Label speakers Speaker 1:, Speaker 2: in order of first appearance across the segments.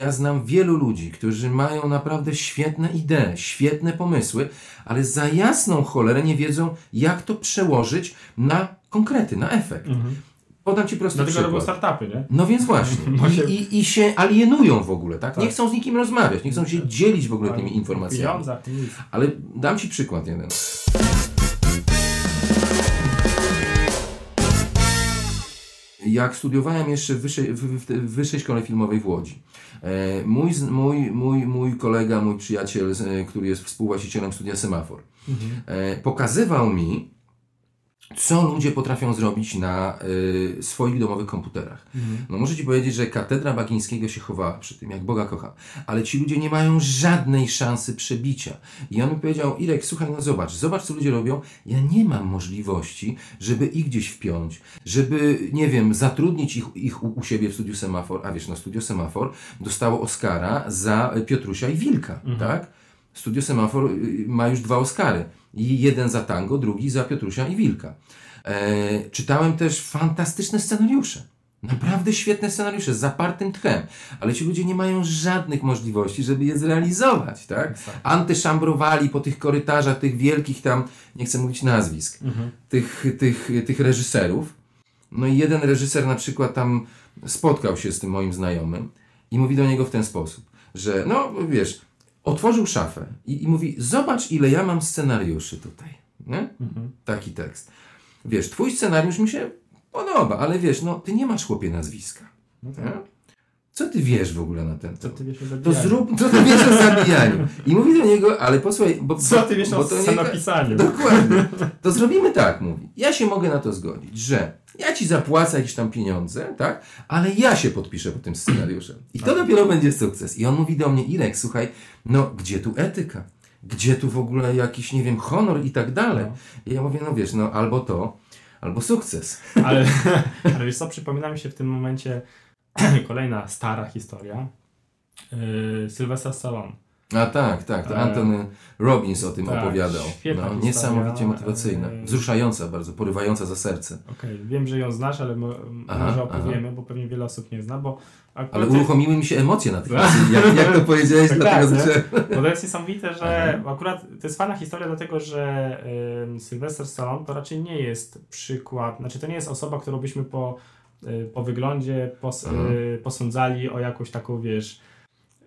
Speaker 1: Ja znam wielu ludzi, którzy mają naprawdę świetne idee, świetne pomysły, ale za jasną cholerę nie wiedzą, jak to przełożyć na konkrety, na efekt.
Speaker 2: Mhm.
Speaker 1: Podam Ci prosty
Speaker 2: Dlatego robią
Speaker 1: przykład.
Speaker 2: startupy, nie?
Speaker 1: No więc właśnie. I, i, I się alienują w ogóle, tak? Nie
Speaker 2: Tak.
Speaker 1: chcą z nikim rozmawiać, nie chcą się dzielić w ogóle tymi informacjami. Ale dam Ci przykład jeden. Jak studiowałem jeszcze w wyższej, w, w, wyższej szkole filmowej w Łodzi, e, mój, mój, mój, mój kolega, mój przyjaciel, e, który jest współwłaścicielem studia Semafor, e, pokazywał mi, co ludzie potrafią zrobić na y, swoich domowych komputerach. No muszę Ci powiedzieć, że katedra Bagińskiego się chowała przy tym, jak Boga kocha. Ale ci ludzie nie mają żadnej szansy przebicia. I on mi powiedział, Irek, słuchaj, no zobacz, zobacz co ludzie robią. Ja nie mam możliwości, żeby ich gdzieś wpiąć, żeby, nie wiem, zatrudnić ich, ich u, u siebie w studiu Semafor. A wiesz, no studio Semafor dostało Oscara za Piotrusia i Wilka, tak? Studio Semafor y, ma już dwa Oscary. I jeden za tango, drugi za Piotrusia i Wilka. E, czytałem też fantastyczne scenariusze. Naprawdę świetne scenariusze, z zapartym tchem. Ale ci ludzie nie mają żadnych możliwości, żeby je zrealizować, tak? Antyszambrowali po tych korytarzach tych wielkich tam, nie chcę mówić nazwisk, tych, tych, tych reżyserów. No i jeden reżyser na przykład tam spotkał się z tym moim znajomym i mówi do niego w ten sposób, że no wiesz, otworzył szafę i, i mówi, zobacz ile ja mam scenariuszy tutaj. Nie? Taki tekst. Wiesz, twój scenariusz mi się podoba, ale wiesz, no ty nie masz chłopie nazwiska. Nie? Co ty wiesz w ogóle na ten
Speaker 2: Co
Speaker 1: temat?
Speaker 2: ty wiesz o
Speaker 1: To
Speaker 2: zabijaniu?
Speaker 1: zrób, co ty wiesz o zabijaniu. I mówi do niego, ale posłuchaj, bo,
Speaker 2: Co ty wiesz
Speaker 1: bo
Speaker 2: o
Speaker 1: to
Speaker 2: scenopisaniu?
Speaker 1: Dokładnie. To zrobimy tak, mówi. Ja się mogę na to zgodzić, że ja ci zapłacę jakieś tam pieniądze, tak? Ale ja się podpiszę pod tym scenariuszem. I to dopiero będzie sukces. I on mówi do mnie, Irek, słuchaj, no gdzie tu etyka? Gdzie tu w ogóle jakiś, nie wiem, honor i tak dalej? I ja mówię, no wiesz, no albo to, albo sukces.
Speaker 2: Ale, ale wiesz co, przypomina mi się w tym momencie kolejna stara historia. Yy, Sylwester Stallone.
Speaker 1: A tak, tak, to Anthony Robbins o tym
Speaker 2: tak,
Speaker 1: opowiadał. No, niesamowicie motywacyjna. Wzruszająca bardzo, porywająca za serce.
Speaker 2: Okej, wiem, że ją znasz, ale
Speaker 1: Aha,
Speaker 2: może opowiemy, bo pewnie wiele osób nie zna, bo
Speaker 1: Ale uruchomiły mi się emocje na tym. Jak, jak to powiedziałeś,
Speaker 2: Tak,
Speaker 1: dlatego
Speaker 2: tak,
Speaker 1: zacząłem.
Speaker 2: Bo to jest niesamowite, że akurat to jest fajna historia dlatego, że ym, Sylvester Stallone to raczej nie jest przykład, znaczy to nie jest osoba, którą byśmy po, po wyglądzie pos,
Speaker 1: Mhm.
Speaker 2: y, posądzali o jakąś taką, wiesz,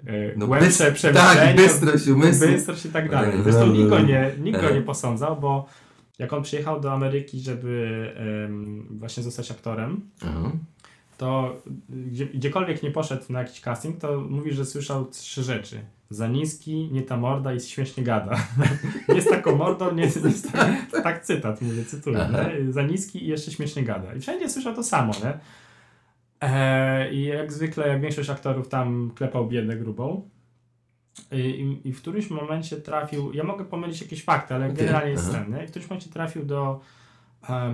Speaker 2: y,
Speaker 1: No,
Speaker 2: głębsze
Speaker 1: bys-
Speaker 2: przemyślenie.
Speaker 1: tak, bystrość umysłu.
Speaker 2: Bystrość i tak dalej.
Speaker 1: Ale-
Speaker 2: Zresztą nikt go nie, nikt go nie posądzał, bo jak on przyjechał do Ameryki, żeby ym, właśnie zostać aktorem,
Speaker 1: Aha.
Speaker 2: to gdzie, gdziekolwiek nie poszedł na jakiś casting, to mówi, że słyszał trzy rzeczy. Za niski, nie ta morda i śmiesznie gada. nie jest taką mordą, nie, nie jest tak, tak cytat, mówię, cytuję. Za niski i jeszcze śmiesznie gada. I wszędzie słyszał to samo, nie? E, I jak zwykle, jak większość aktorów tam klepał biedę grubą. I, i, I w którymś momencie trafił, ja mogę pomylić jakieś fakty, ale
Speaker 1: Okej,
Speaker 2: generalnie jest ten, nie? I w którymś momencie trafił do,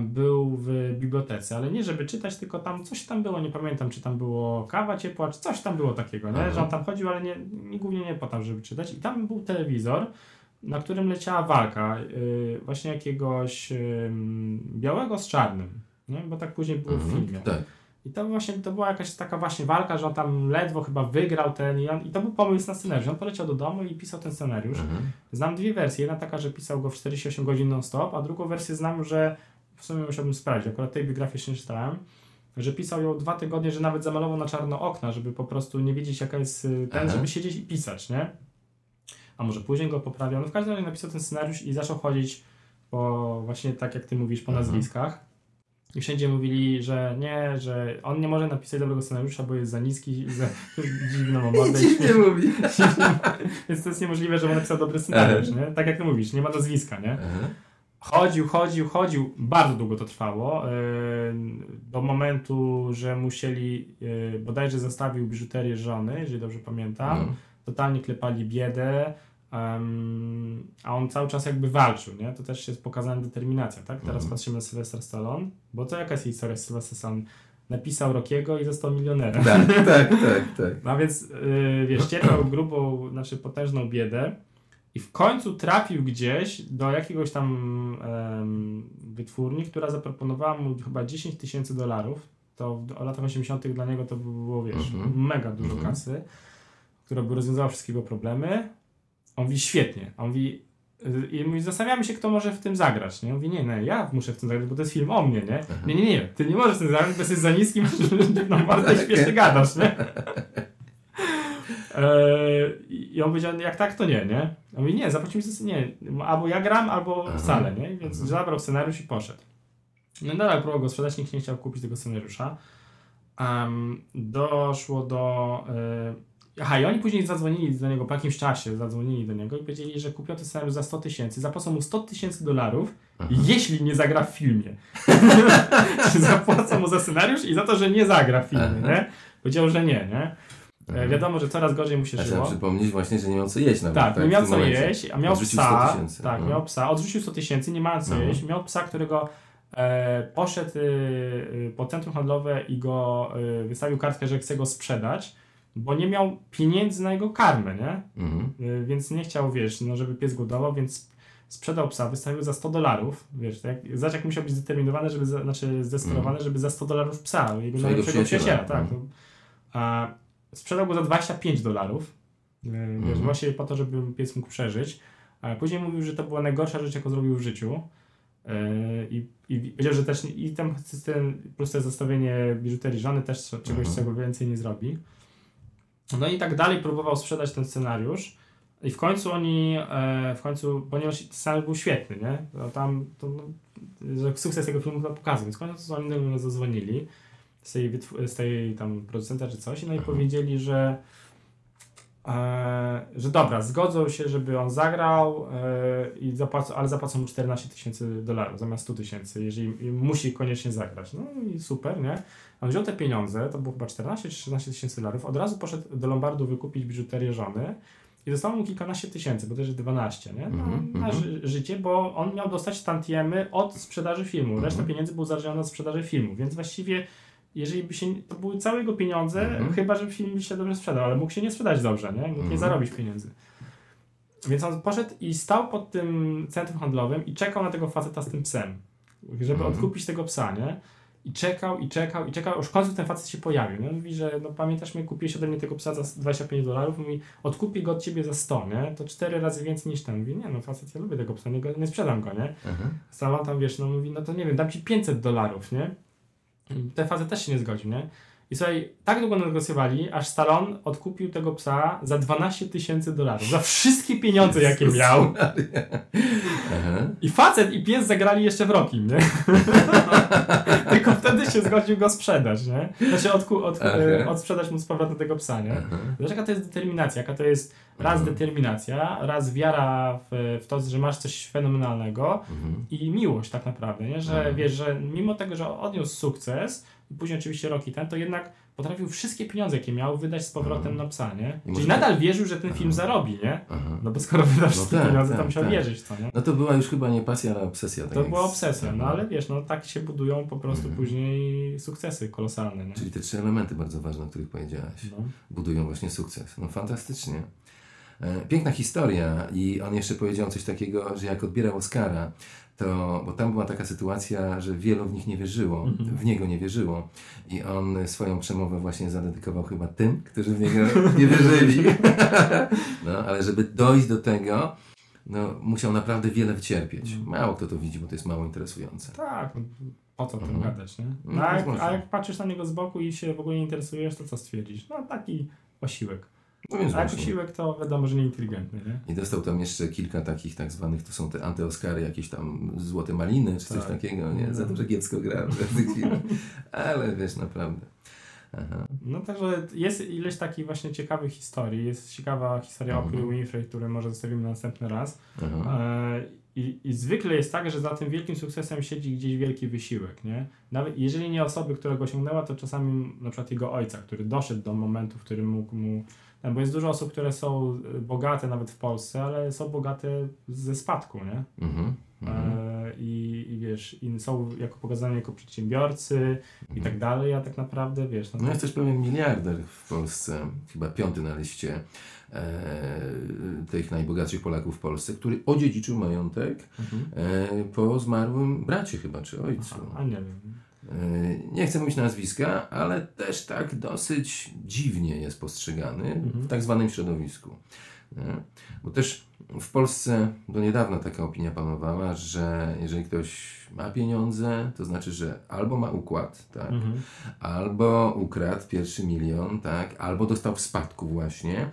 Speaker 2: był w bibliotece, ale nie żeby czytać, tylko tam coś tam było, nie pamiętam, czy tam było kawa ciepła, czy coś tam było takiego, nie?
Speaker 1: Aha.
Speaker 2: Że on tam chodził, ale nie, nie, głównie nie po to, żeby czytać. I tam był telewizor, na którym leciała walka y, właśnie jakiegoś y, białego z czarnym, nie? Bo tak później było w
Speaker 1: Mhm,
Speaker 2: filmie.
Speaker 1: Tak.
Speaker 2: I to właśnie, to była jakaś taka właśnie walka, że on tam ledwo chyba wygrał ten i, on, i to był pomysł na scenariusz. On poleciał do domu i pisał ten scenariusz.
Speaker 1: Mhm.
Speaker 2: Znam dwie wersje. Jedna taka, że pisał go w 48 godzin non-stop, a drugą wersję znam, że w sumie musiałbym sprawdzić, akurat tej biografii jeszcze nie czytałem, że pisał ją dwa tygodnie, że nawet zamalował na czarno okna, żeby po prostu nie wiedzieć jaka jest y, ten,
Speaker 1: Aha.
Speaker 2: żeby siedzieć i pisać, nie? A może później go poprawiał. No w każdym razie napisał ten scenariusz i zaczął chodzić po właśnie tak jak ty mówisz, po
Speaker 1: Mhm.
Speaker 2: nazwiskach. I wszędzie mówili, że nie, że on nie może napisać dobrego scenariusza, bo jest za niski i za dziwną ma mordę.
Speaker 1: Dziwnie mówi.
Speaker 2: Więc to jest niemożliwe, żeby napisał dobry scenariusz, nie? Tak jak ty mówisz, nie ma nazwiska, nie? Chodził, chodził, chodził. Bardzo długo to trwało. yy, Do momentu, że musieli, yy, bodajże zostawił biżuterię żony, jeżeli dobrze pamiętam.
Speaker 1: No.
Speaker 2: Totalnie klepali biedę. a on cały czas jakby walczył, nie? To też jest pokazana determinacja, tak? Teraz
Speaker 1: Mhm.
Speaker 2: patrzymy na Sylwester Stallone, bo to jaka jest historia z Sylwester Stallone? Napisał Rockiego i został milionerem.
Speaker 1: Tak, tak, tak, tak.
Speaker 2: No więc, yy, wiesz, cierpiał grubą, znaczy potężną biedę i w końcu trafił gdzieś do jakiegoś tam em, wytwórni, która zaproponowała mu chyba 10 tysięcy dolarów. To w w latach 80. dla niego to było, wiesz,
Speaker 1: Mhm.
Speaker 2: mega dużo
Speaker 1: Mhm.
Speaker 2: kasy. która by rozwiązała wszystkie jego problemy. On mówi świetnie. On mówi, y, i mówi, zastanawiamy się, kto może w tym zagrać. Nie? On mówi, nie, nie, ja muszę w tym zagrać, bo to jest film o mnie, nie? Nie, nie, nie, ty nie możesz w tym zagrać, bo jesteś za niskim, no bardzo śmiesznie gadasz, nie? Eee, I on powiedział, jak tak, to nie, nie? On mówi, nie, zapłacimy nie, albo ja gram, albo
Speaker 1: Aha.
Speaker 2: wcale, nie? Więc
Speaker 1: Mhm.
Speaker 2: zabrał scenariusz i poszedł. No nadal próbował go sprzedać, nikt nie chciał kupić tego scenariusza. Em, doszło do... E, aha, i oni później zadzwonili do niego po jakimś czasie, zadzwonili do niego i powiedzieli, że kupią ten scenariusz za 100 tysięcy, zapłacą mu 100 tysięcy dolarów, jeśli nie zagra w filmie. zapłacą mu za scenariusz i za to, że nie zagra w filmie, nie? Powiedział, że nie, nie? E, wiadomo, że coraz gorzej mu się
Speaker 1: A trzeba
Speaker 2: żyło.
Speaker 1: przypomnieć właśnie, że nie miał co jeść nawet.
Speaker 2: Tak, nie
Speaker 1: w
Speaker 2: miał
Speaker 1: tym
Speaker 2: co
Speaker 1: momencie.
Speaker 2: jeść, a miał
Speaker 1: Odrzucił
Speaker 2: psa.
Speaker 1: 100 tysięcy.
Speaker 2: Tak,
Speaker 1: no.
Speaker 2: miał psa, odrzucił 100 tysięcy, nie ma co
Speaker 1: Mhm.
Speaker 2: jeść. Miał psa, którego e, poszedł y, po centrum handlowe i go y, wystawił kartkę, że chce go sprzedać, bo nie miał pieniędzy na jego karmę, nie?
Speaker 1: Mhm.
Speaker 2: Y, więc nie chciał, wiesz, no, żeby pies głodował, więc sprzedał psa, wystawił za 100 dolarów, wiesz, tak, zobacz jak musiał być zdeterminowany, żeby, za, znaczy zdesperowany, żeby za 100 dolarów psa, jego najlepszego
Speaker 1: przyjaciela.
Speaker 2: przyjaciela, tak.
Speaker 1: Mhm.
Speaker 2: No. A, sprzedał go za 25 dolarów, wiesz,
Speaker 1: Mhm.
Speaker 2: właśnie po to, żeby pies mógł przeżyć. A później mówił, że to była najgorsza rzecz, jaką zrobił w życiu. Yy, I, I powiedział, że też i ten, ten plus to zestawienie biżuterii żony też czegoś,
Speaker 1: Mhm.
Speaker 2: czego więcej nie zrobi. No i tak dalej próbował sprzedać ten scenariusz. I w końcu oni, e, w końcu, ponieważ scenariusz był świetny, nie? To tam, to, no, sukces tego filmu to pokazał, więc w końcu oni do mnie zadzwonili z tej, z tej tam producenta czy coś, no i
Speaker 1: Mhm.
Speaker 2: powiedzieli, że e, że dobra, zgodzą się, żeby on zagrał, e, i zapłacą, ale zapłacą mu 14 tysięcy dolarów zamiast 100 tysięcy, jeżeli musi koniecznie zagrać. No i super, nie? On wziął te pieniądze, to było chyba 14 czy 13 tysięcy dolarów, od razu poszedł do Lombardu wykupić biżuterię żony i zostało mu kilkanaście tysięcy, bo też jest 12, nie? No,
Speaker 1: Mhm,
Speaker 2: na
Speaker 1: mhm.
Speaker 2: ży- życie, bo on miał dostać tantiemy od sprzedaży filmu. Reszta
Speaker 1: Mhm.
Speaker 2: pieniędzy był uzależniona od sprzedaży filmu, więc właściwie jeżeli by się, to były całe jego pieniądze,
Speaker 1: Mhm.
Speaker 2: chyba, że film by się dobrze sprzedał, ale mógł się nie sprzedać dobrze, nie? Mógł nie
Speaker 1: Mhm.
Speaker 2: zarobić pieniędzy. Więc on poszedł i stał pod tym centrum handlowym i czekał na tego faceta z tym psem, żeby
Speaker 1: Mhm.
Speaker 2: odkupić tego psa, nie? I czekał, i czekał, i czekał, aż w końcu ten facet się pojawił, nie? Mówi, że no pamiętasz mnie, kupiłeś ode mnie tego psa za 25 dolarów, mówi, odkupię go od ciebie za 100, nie? To cztery razy więcej niż ten. Mówi, nie no facet, ja lubię tego psa, nie, go, nie sprzedam go, nie? Stała tam, wiesz, no mówi, no to nie wiem, dam ci 500 dolarów, nie? Facet też się nie zgodził, nie? I słuchaj, tak długo negocjowali, aż Stallone odkupił tego psa za 12 tysięcy dolarów. Za wszystkie pieniądze, jakie miał. I facet i pies zagrali jeszcze w Rokim, nie? Tylko wtedy się zgodził go sprzedać, nie? Znaczy odku, od, e, odsprzedać mu z powrotem tego psa, nie? Zobacz, jaka to jest determinacja, jaka to jest raz
Speaker 1: Mhm.
Speaker 2: determinacja, raz wiara w, w to, że masz coś fenomenalnego,
Speaker 1: Mhm.
Speaker 2: i miłość tak naprawdę, nie? że
Speaker 1: Mhm.
Speaker 2: wiesz, że mimo tego, że odniósł sukces później oczywiście Rocky ten, to jednak potrafił wszystkie pieniądze, jakie miał, wydać z powrotem
Speaker 1: Mhm.
Speaker 2: na psa, nie? Czyli
Speaker 1: może-
Speaker 2: nadal wierzył, że ten film zarobi, nie?
Speaker 1: Aha.
Speaker 2: No bo skoro wyda wszystkie
Speaker 1: tak,
Speaker 2: pieniądze, to
Speaker 1: tak,
Speaker 2: musiał
Speaker 1: tak.
Speaker 2: wierzyć w to, nie?
Speaker 1: No to była już chyba nie pasja, ale obsesja. tak
Speaker 2: To była obsesja, no ale wiesz, no tak się budują po prostu
Speaker 1: Mhm.
Speaker 2: później sukcesy kolosalne, nie?
Speaker 1: Czyli te trzy elementy bardzo ważne, o których powiedziałaś.
Speaker 2: No.
Speaker 1: budują właśnie sukces. No fantastycznie. E, Piękna historia i on jeszcze powiedział coś takiego, że jak odbierał Oscara, to, bo tam była taka sytuacja, że wielu w nich nie wierzyło,
Speaker 2: Mhm.
Speaker 1: w niego nie wierzyło i on swoją przemowę właśnie zadedykował chyba tym, którzy w niego nie wierzyli. No, ale żeby dojść do tego, no, musiał naprawdę wiele wycierpieć.
Speaker 2: Mhm.
Speaker 1: Mało kto to widzi, bo to jest mało interesujące.
Speaker 2: Tak, no, po co o tym
Speaker 1: Mhm.
Speaker 2: gadać, nie?
Speaker 1: No,
Speaker 2: a, jak, a jak patrzysz na niego z boku i się w ogóle nie interesujesz, to co stwierdzisz? No taki osiłek.
Speaker 1: No więc
Speaker 2: A jak
Speaker 1: właśnie.
Speaker 2: osiłek to wiadomo, że nie nie?
Speaker 1: I dostał tam jeszcze kilka takich tak zwanych, to są te antyoskary, jakieś tam złote maliny, czy coś
Speaker 2: Tak.
Speaker 1: takiego, nie? Za to, że kiepsko grał w tych filmach. Ale wiesz, naprawdę. Aha.
Speaker 2: No także jest ileś takich właśnie ciekawych historii. Jest ciekawa historia
Speaker 1: Mhm.
Speaker 2: Oprah Winfrey, którą może zostawimy na następny raz. E, i, I zwykle jest tak, że za tym wielkim sukcesem siedzi gdzieś wielki wysiłek, nie? Nawet jeżeli nie osoby, która go osiągnęła, to czasami na przykład jego ojca, który doszedł do momentu, w którym mógł mu... no, Bo jest dużo osób, które są e, bogate nawet w Polsce, ale są bogate ze spadku, nie?
Speaker 1: Mhm. Mhm.
Speaker 2: E, i, I wiesz, i są jako pokazani jako przedsiębiorcy i tak dalej, a tak naprawdę wiesz, no,
Speaker 1: No jest też pewien miliarder w Polsce, chyba piąty na liście e, tych najbogatszych Polaków w Polsce, który odziedziczył majątek
Speaker 2: Mhm.
Speaker 1: e, po zmarłym bracie chyba, czy ojcu.
Speaker 2: A, a nie wiem.
Speaker 1: Nie chcę mówić nazwiska, ale też tak dosyć dziwnie jest postrzegany w tak zwanym środowisku. Nie? Bo też w Polsce do niedawna taka opinia panowała, że jeżeli ktoś ma pieniądze, to znaczy, że albo ma układ, tak, albo ukradł pierwszy milion, tak, albo dostał w spadku właśnie, e,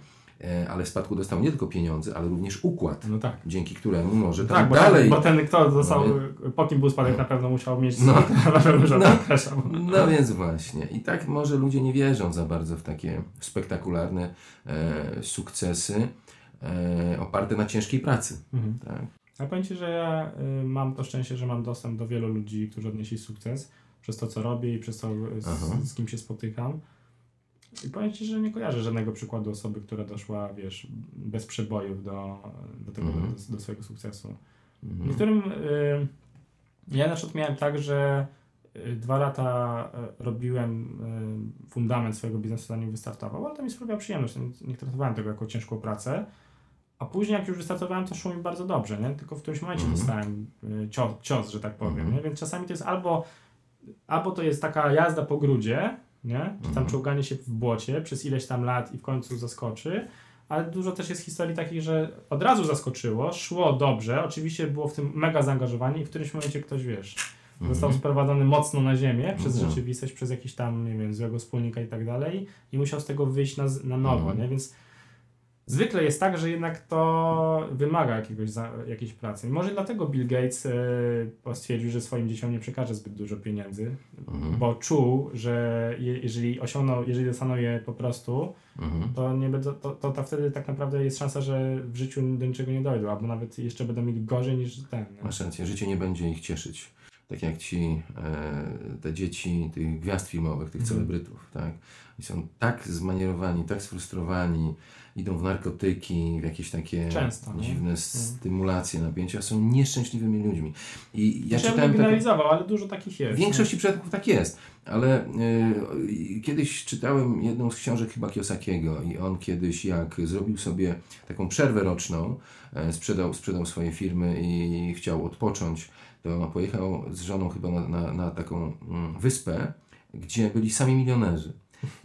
Speaker 1: ale w spadku dostał nie tylko pieniądze, ale również układ,
Speaker 2: No tak.
Speaker 1: dzięki któremu może tam
Speaker 2: Tak, bo,
Speaker 1: dalej...
Speaker 2: ten, bo ten, kto dostał,
Speaker 1: No
Speaker 2: po kim był spadek, na pewno musiał mieć
Speaker 1: No.
Speaker 2: na pewno, że
Speaker 1: No. No więc właśnie. I tak może ludzie nie wierzą za bardzo w takie spektakularne e, sukcesy e, oparte na ciężkiej pracy.
Speaker 2: Mhm.
Speaker 1: Tak?
Speaker 2: A powiem Ci, że ja y, mam to szczęście, że mam dostęp do wielu ludzi, którzy odnieśli sukces przez to, co robię i przez to, y, z, z kim się spotykam. I powiem Ci, że nie kojarzę żadnego przykładu osoby, która doszła, wiesz, bez przebojów do, do, tego,
Speaker 1: Mhm.
Speaker 2: do, do swojego sukcesu.
Speaker 1: Mhm.
Speaker 2: Niektórym. Y, ja na przykład miałem tak, że y, dwa lata y, robiłem y, fundament swojego biznesu, zanim wystartował, ale to mi sprawiało przyjemność. Nie, traktowałem tego jako ciężką pracę. A później, jak już wystartowałem, to szło mi bardzo dobrze, nie? Tylko w którymś momencie
Speaker 1: Mhm.
Speaker 2: dostałem y, cios, cios, że tak powiem,
Speaker 1: Mhm.
Speaker 2: nie? Więc czasami to jest albo, albo to jest taka jazda po grudzie, nie? Czy tam
Speaker 1: Mhm.
Speaker 2: czołganie się w błocie przez ileś tam lat i w końcu zaskoczy, ale dużo też jest historii takich, że od razu zaskoczyło, szło dobrze, oczywiście było w tym mega zaangażowanie i w którymś momencie ktoś, wiesz, został sprowadzony mocno na ziemię przez
Speaker 1: Mhm.
Speaker 2: rzeczywistość, przez jakiś tam, nie wiem, złego wspólnika i tak dalej i musiał z tego wyjść na, na nowo,
Speaker 1: Mhm.
Speaker 2: nie? Więc zwykle jest tak, że jednak to wymaga jakiegoś za, jakiejś pracy. Może dlatego Bill Gates e, stwierdził, że swoim dzieciom nie przekaże zbyt dużo pieniędzy,
Speaker 1: Mhm.
Speaker 2: bo czuł, że je, jeżeli osiągną, jeżeli dostaną je po prostu,
Speaker 1: Mhm.
Speaker 2: to, nie będą, to, to, to wtedy tak naprawdę jest szansa, że w życiu do niczego nie dojdą, albo nawet jeszcze będą mieli gorzej niż ten.
Speaker 1: Masz rację, życie nie będzie ich cieszyć. Tak jak ci, e, te dzieci tych gwiazd filmowych, tych
Speaker 2: Mhm.
Speaker 1: celebrytów, tak? Oni są tak zmanierowani, tak sfrustrowani, idą w narkotyki, w jakieś takie
Speaker 2: Często, nie?
Speaker 1: dziwne stymulacje, napięcia, są nieszczęśliwymi ludźmi. I ja
Speaker 2: Ja
Speaker 1: czytałem
Speaker 2: bym
Speaker 1: taką...
Speaker 2: generalizował, ale dużo takich jest.
Speaker 1: W większości przypadków tak jest, ale y, kiedyś czytałem jedną z książek chyba Kiyosakiego i on kiedyś jak zrobił sobie taką przerwę roczną, e, sprzedał, sprzedał swoje firmy i chciał odpocząć, to pojechał z żoną chyba na, na, na taką mm, wyspę, gdzie byli sami milionerzy.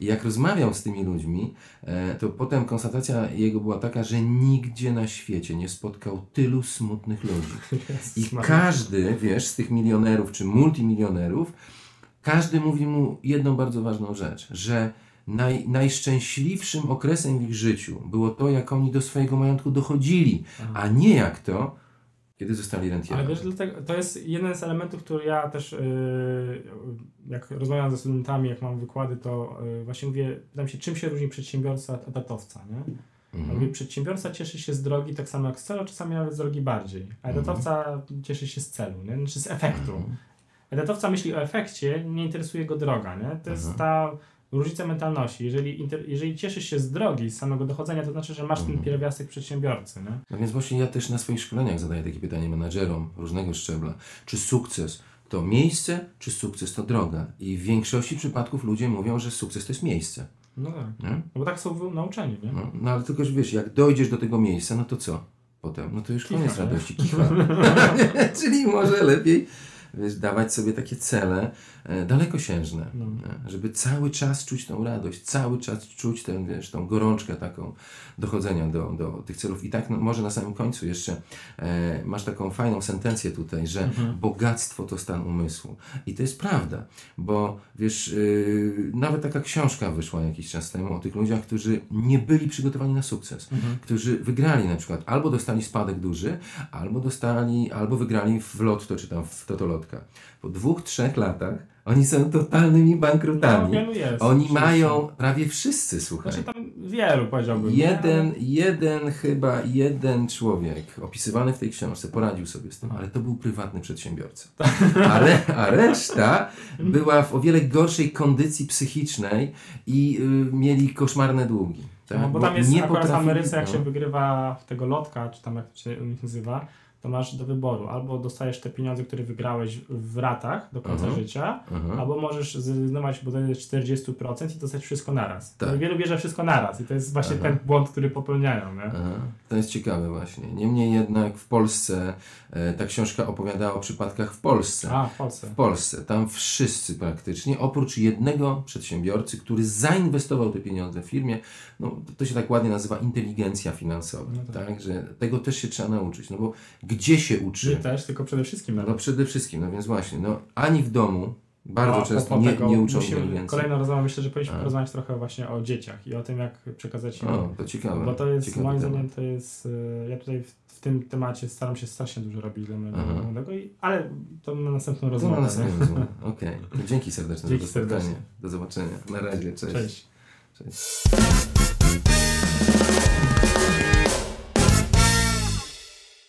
Speaker 1: I jak rozmawiał z tymi ludźmi, e, to potem konstatacja jego była taka, że nigdzie na świecie nie spotkał tylu smutnych ludzi. I każdy, wiesz, z tych milionerów czy multimilionerów, każdy mówi mu jedną bardzo ważną rzecz, że naj, najszczęśliwszym okresem w ich życiu było to, jak oni do swojego majątku dochodzili, a nie jak to, kiedy zostali
Speaker 2: Ale
Speaker 1: rentierami.
Speaker 2: wiesz, dlatego, to jest jeden z elementów, który ja też, yy, jak rozmawiam ze studentami, jak mam wykłady, to yy, właśnie mówię, pytam się, czym się różni przedsiębiorca od etatowca, nie?
Speaker 1: Mhm.
Speaker 2: Mówię, przedsiębiorca cieszy się z drogi tak samo jak z celu, czasami nawet z drogi bardziej, a etatowca cieszy się z celu, nie? Znaczy z efektu.
Speaker 1: Mhm.
Speaker 2: Etatowca myśli o efekcie, nie interesuje go droga, nie? To jest
Speaker 1: Mhm.
Speaker 2: ta różnica mentalności. Jeżeli, jeżeli cieszysz się z drogi, z samego dochodzenia, to znaczy, że masz ten pierwiastek przedsiębiorcy, nie?
Speaker 1: No więc właśnie ja też na swoich szkoleniach zadaję takie pytanie menadżerom różnego szczebla. Czy sukces to miejsce, czy sukces to droga? I w większości przypadków ludzie mówią, że sukces to jest miejsce.
Speaker 2: No tak.
Speaker 1: Nie?
Speaker 2: No bo tak są nauczeni, nie?
Speaker 1: No, no ale tylko, że wiesz, jak dojdziesz do tego miejsca, no to co? Potem, no to już koniec
Speaker 2: nie?
Speaker 1: radości, kicha. Czyli może lepiej wiesz, dawać sobie takie cele e, dalekosiężne,
Speaker 2: No.
Speaker 1: nie? żeby cały czas czuć tą radość, cały czas czuć tę, wiesz, tą gorączkę taką dochodzenia do, do tych celów. I tak no, może na samym końcu jeszcze e, masz taką fajną sentencję tutaj, że
Speaker 2: Mhm.
Speaker 1: bogactwo to stan umysłu. I to jest prawda, bo wiesz, yy, nawet taka książka wyszła jakiś czas temu o tych ludziach, którzy nie byli przygotowani na sukces,
Speaker 2: Mhm.
Speaker 1: którzy wygrali na przykład, albo dostali spadek duży, albo dostali, albo wygrali w lotto, czy tam w totolotka. Po dwóch, trzech latach oni są totalnymi
Speaker 2: No,
Speaker 1: bankrutami.
Speaker 2: wielu jest.
Speaker 1: Oni
Speaker 2: oczywiście.
Speaker 1: mają prawie wszyscy, słuchaj.
Speaker 2: Znaczy tam wielu powiedziałbym. nie?
Speaker 1: Jeden, jeden chyba, jeden człowiek opisywany w tej książce poradził sobie z tym, ale to był prywatny przedsiębiorca. A, re, a reszta była w o wiele gorszej kondycji psychicznej i y, mieli koszmarne długi. Tak?
Speaker 2: No, bo tam jest akurat w
Speaker 1: potrafili-
Speaker 2: Ameryce, jak
Speaker 1: no.
Speaker 2: się wygrywa w tego lotka, czy tam jak to się nazywa, to masz do wyboru albo dostajesz te pieniądze, które wygrałeś w ratach do końca
Speaker 1: Mhm.
Speaker 2: życia,
Speaker 1: Mhm.
Speaker 2: albo możesz zrezygnować bodajże 40% i dostać wszystko naraz.
Speaker 1: Tak.
Speaker 2: No wielu bierze wszystko naraz i to jest właśnie
Speaker 1: Aha.
Speaker 2: ten błąd, który popełniają. Nie?
Speaker 1: Aha, to jest ciekawe właśnie. Niemniej jednak w Polsce e, ta książka opowiadała o przypadkach w Polsce.
Speaker 2: A, w Polsce.
Speaker 1: W Polsce. Tam wszyscy praktycznie, oprócz jednego przedsiębiorcy, który zainwestował te pieniądze w firmie, no to się tak ładnie nazywa inteligencja finansowa.
Speaker 2: No tak.
Speaker 1: tak. że tego też się trzeba nauczyć. No bo gdzie się uczy?
Speaker 2: też, tylko przede wszystkim
Speaker 1: No
Speaker 2: nawet.
Speaker 1: przede wszystkim, no więc właśnie, no ani w domu bardzo
Speaker 2: A
Speaker 1: często nie, nie uczą
Speaker 2: musimy,
Speaker 1: inteligencji.
Speaker 2: Kolejna rozmowa, myślę, że powinniśmy
Speaker 1: A.
Speaker 2: porozmawiać trochę właśnie o dzieciach i o tym, jak przekazać im.
Speaker 1: O, to ciekawe.
Speaker 2: Bo to jest,
Speaker 1: ciekawy
Speaker 2: moim zdaniem, to jest, e, ja tutaj w, w tym temacie staram się strasznie dużo robić dla mojego młodego, i, ale to na następną rozmowę.
Speaker 1: na
Speaker 2: nie?
Speaker 1: następnym rozmowę. Okej. To Dzięki serdecznie
Speaker 2: Dzięki
Speaker 1: za spotkanie.
Speaker 2: serdecznie.
Speaker 1: Do zobaczenia. Na razie. Cześć.
Speaker 2: Cześć.
Speaker 1: Cześć.